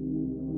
you.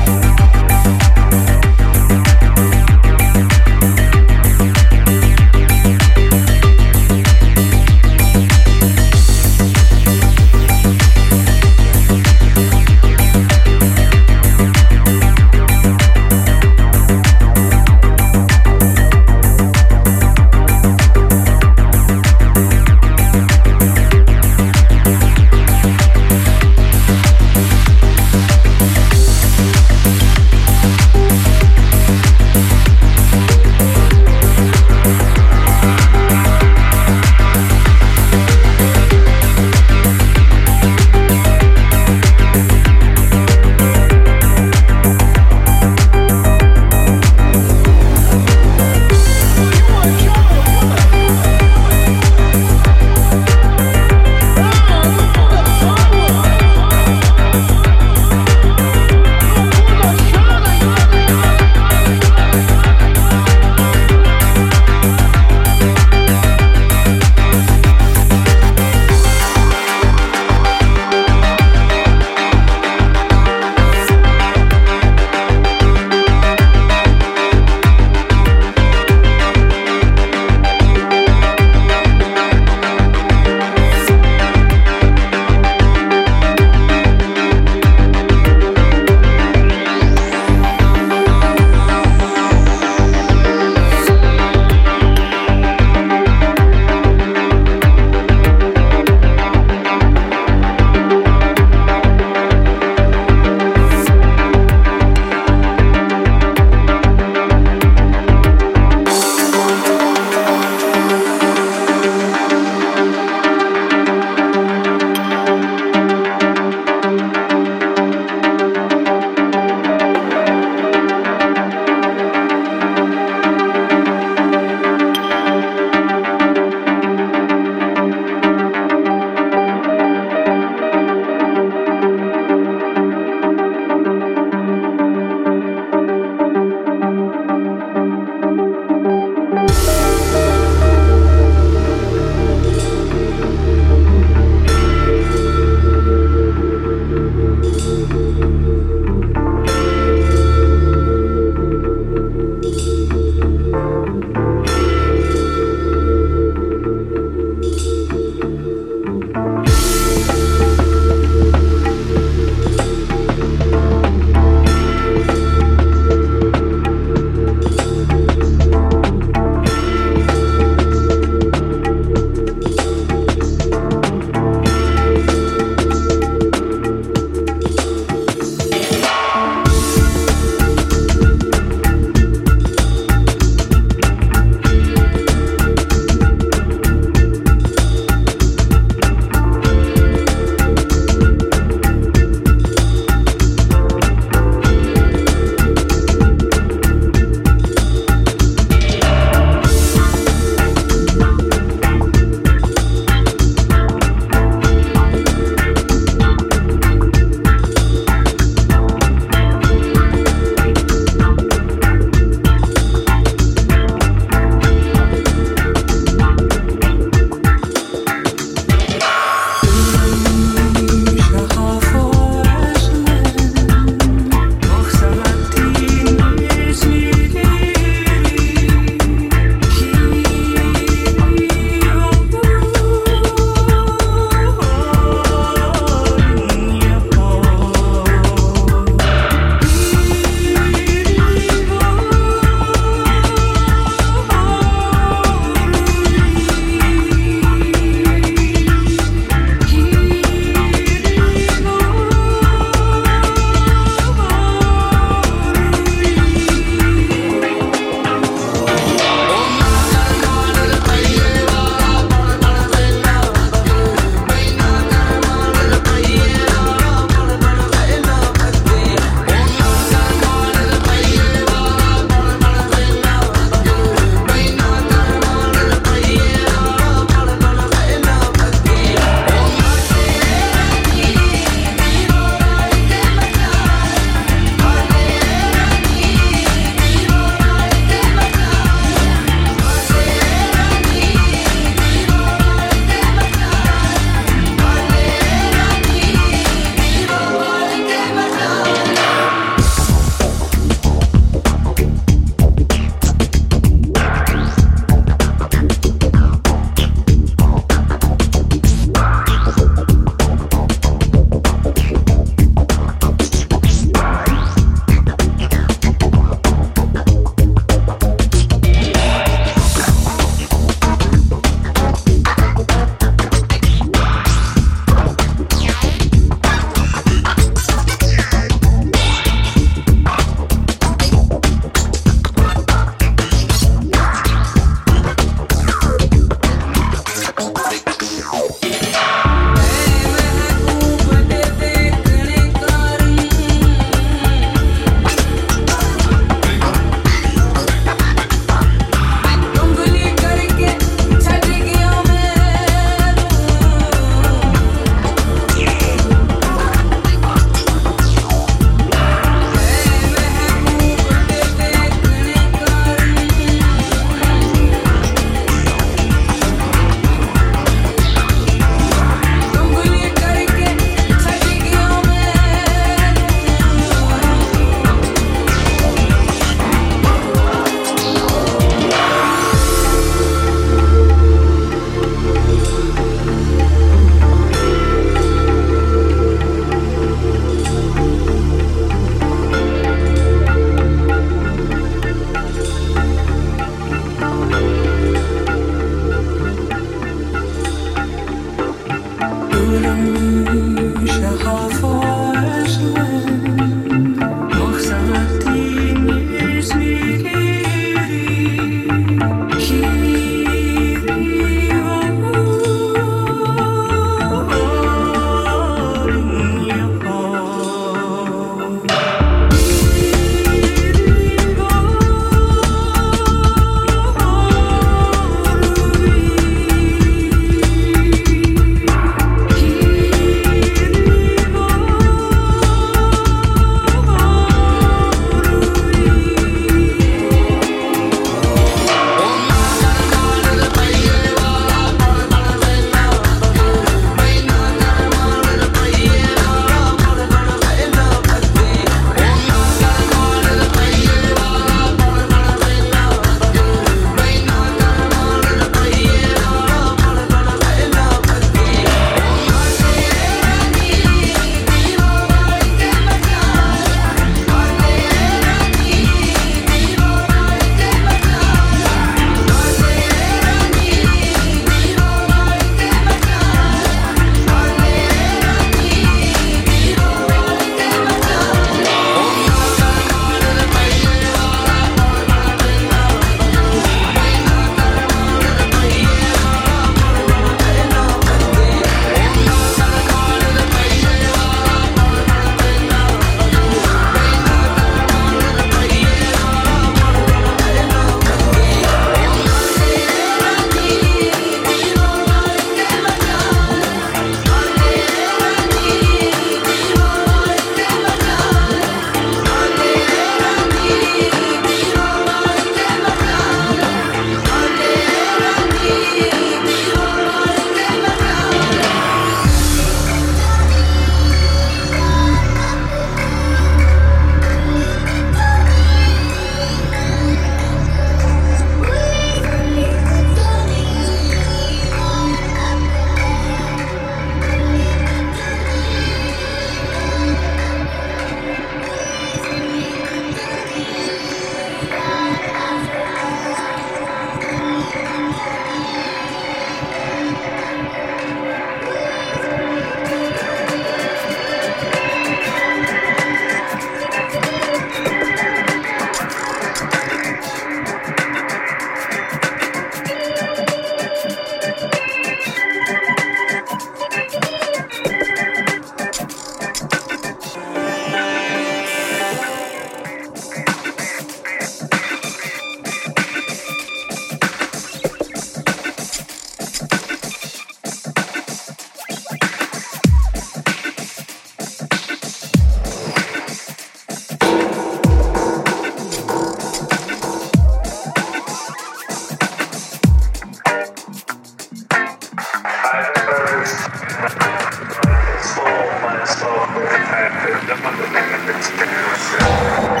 slow, but I'm the mother,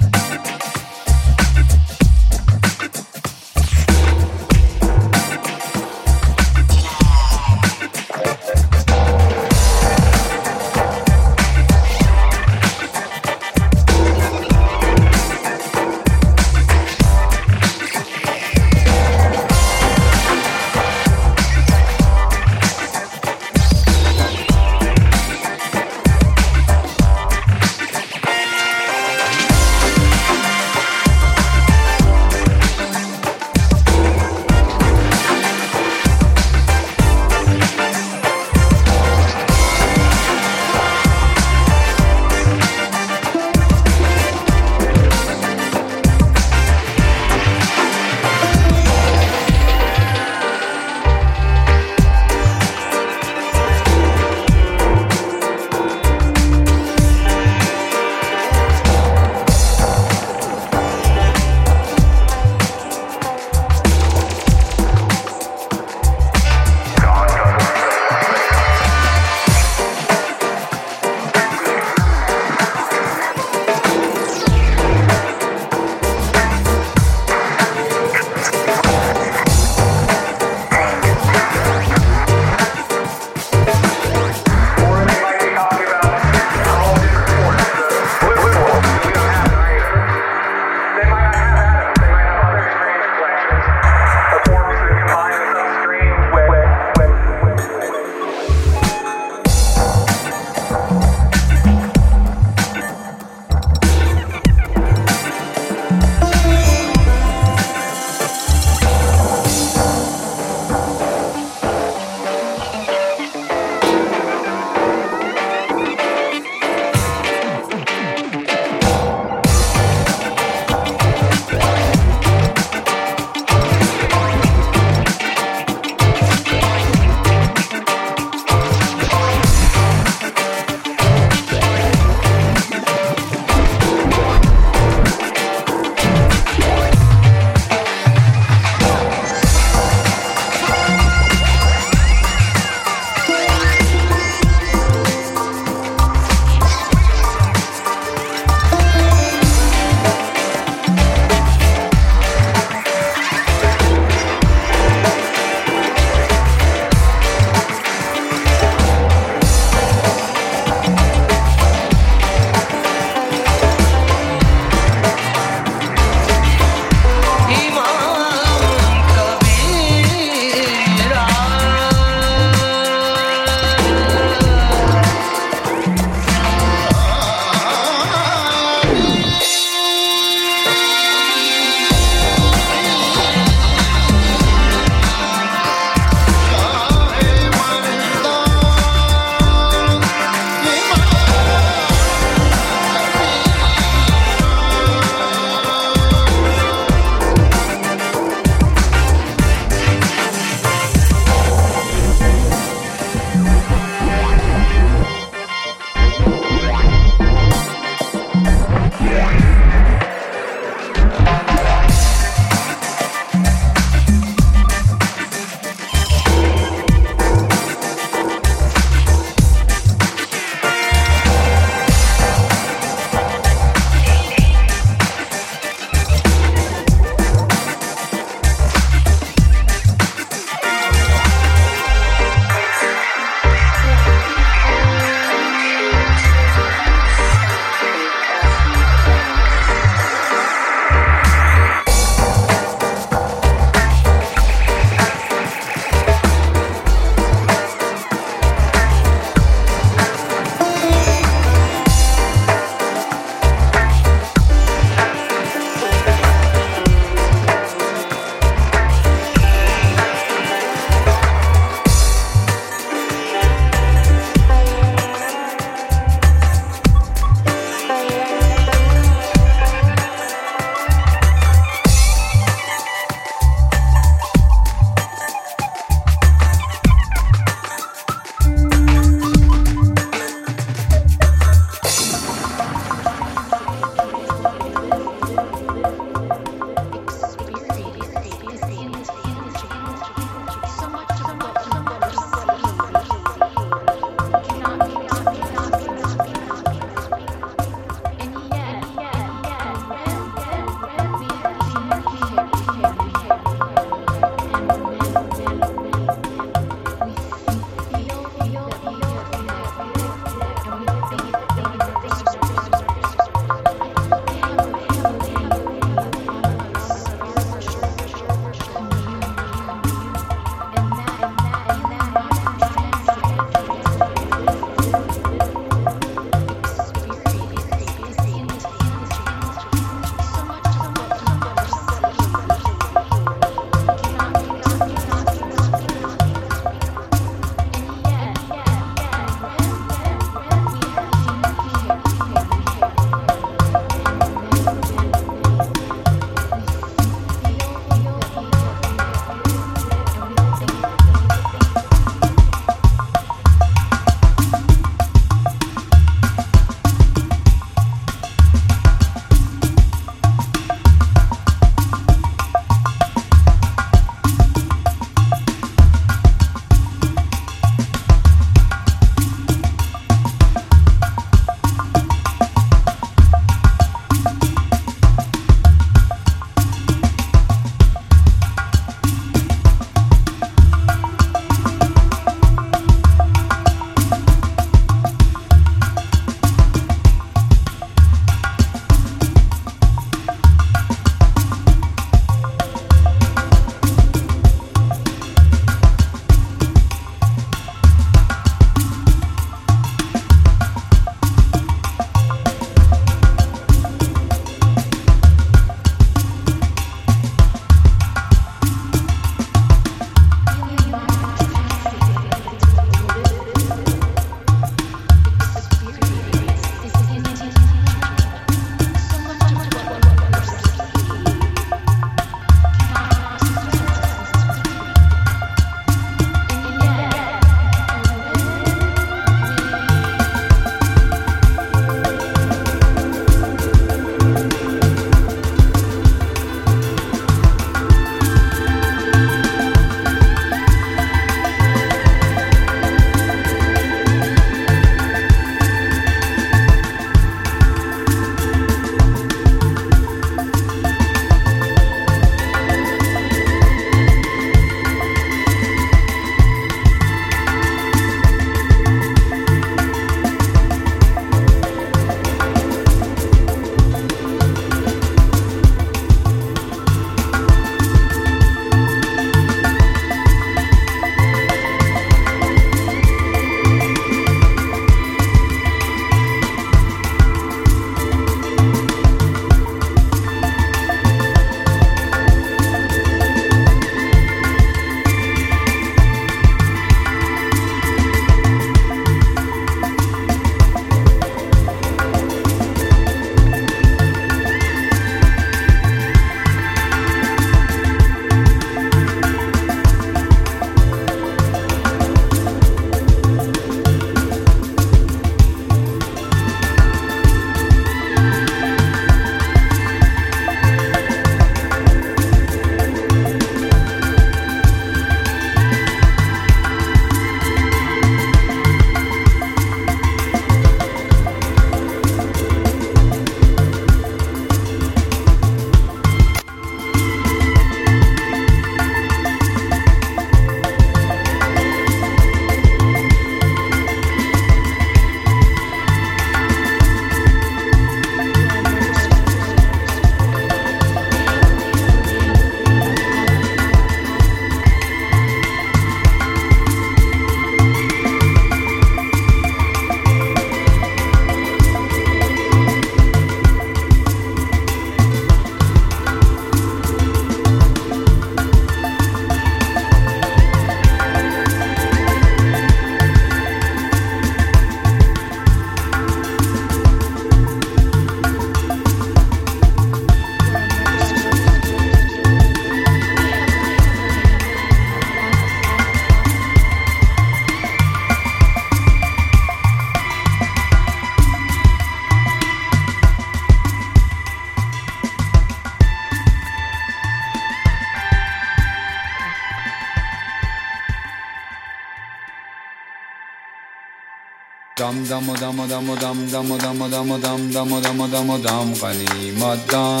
Dum dum dum dum dum dum dum dum dum dum dum dum dumhani madam.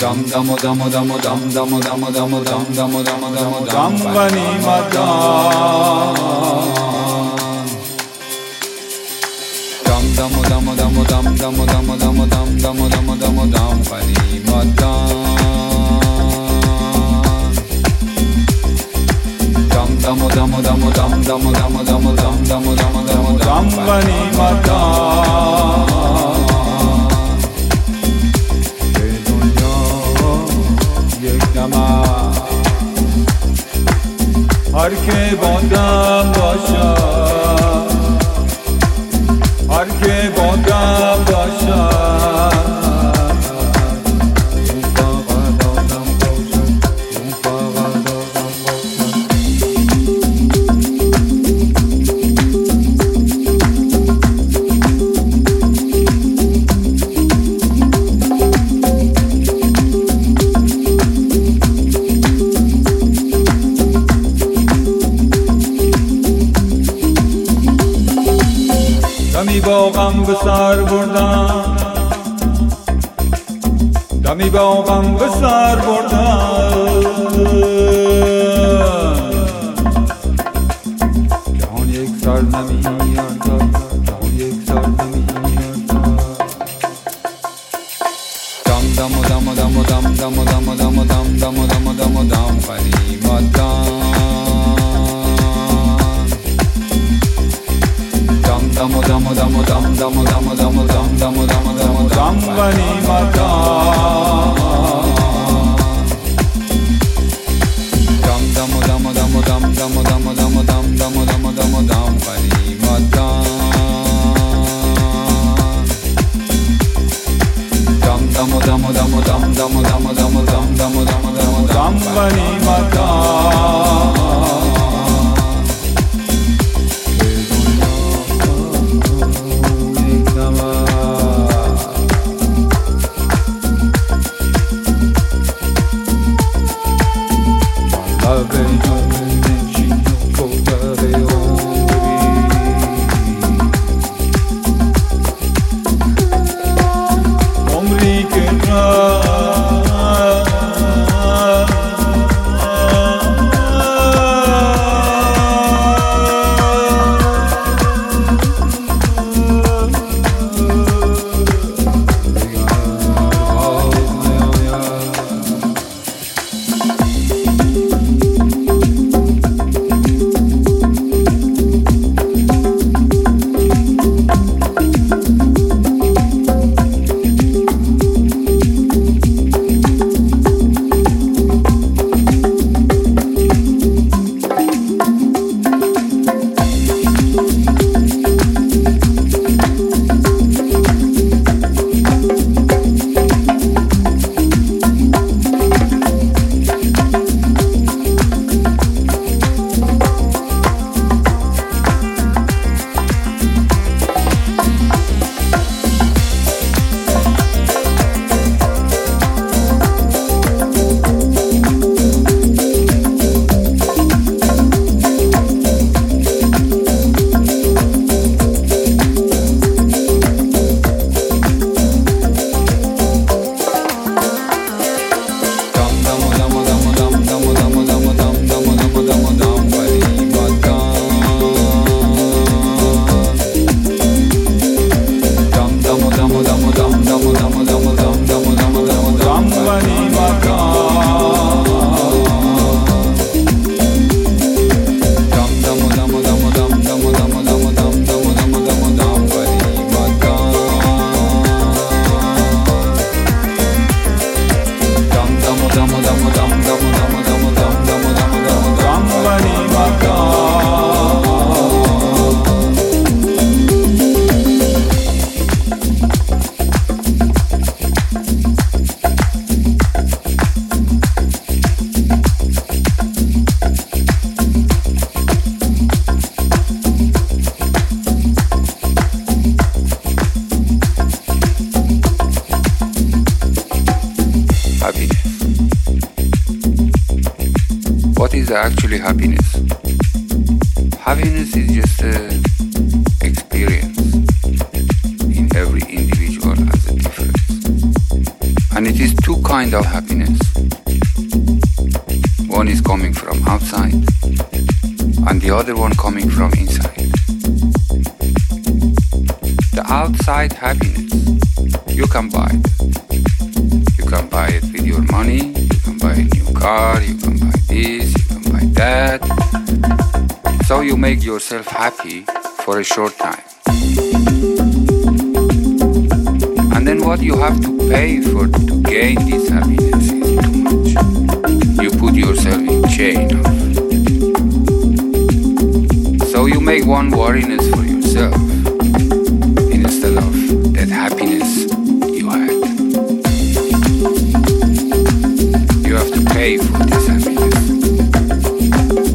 Dum dum dum dum dum dum dum dum dum dum dum dum dumhani madam. که بادم باشم. সার্বণ yourself happy for a short time. And then what you have to pay for to gain this happiness is too much. You put yourself in chain so you make one worriness for yourself instead of that happiness you had. You have to pay for this happiness,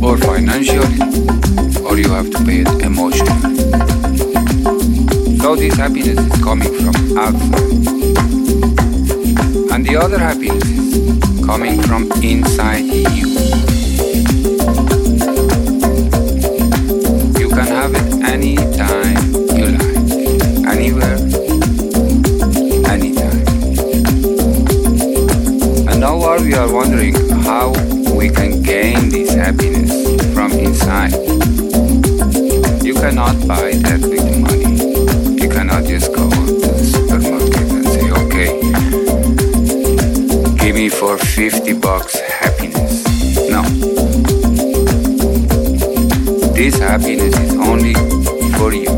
or financially, you have to pay it emotionally. So this happiness is coming from outside, and the other happiness is coming from inside you. You can have it anytime you like, anywhere, anytime. And now while we are wondering how we can gain this happiness from inside. You cannot buy that with money. You cannot just go to the supermarket and say, okay, give me for 50 bucks happiness. No. This happiness is only for you,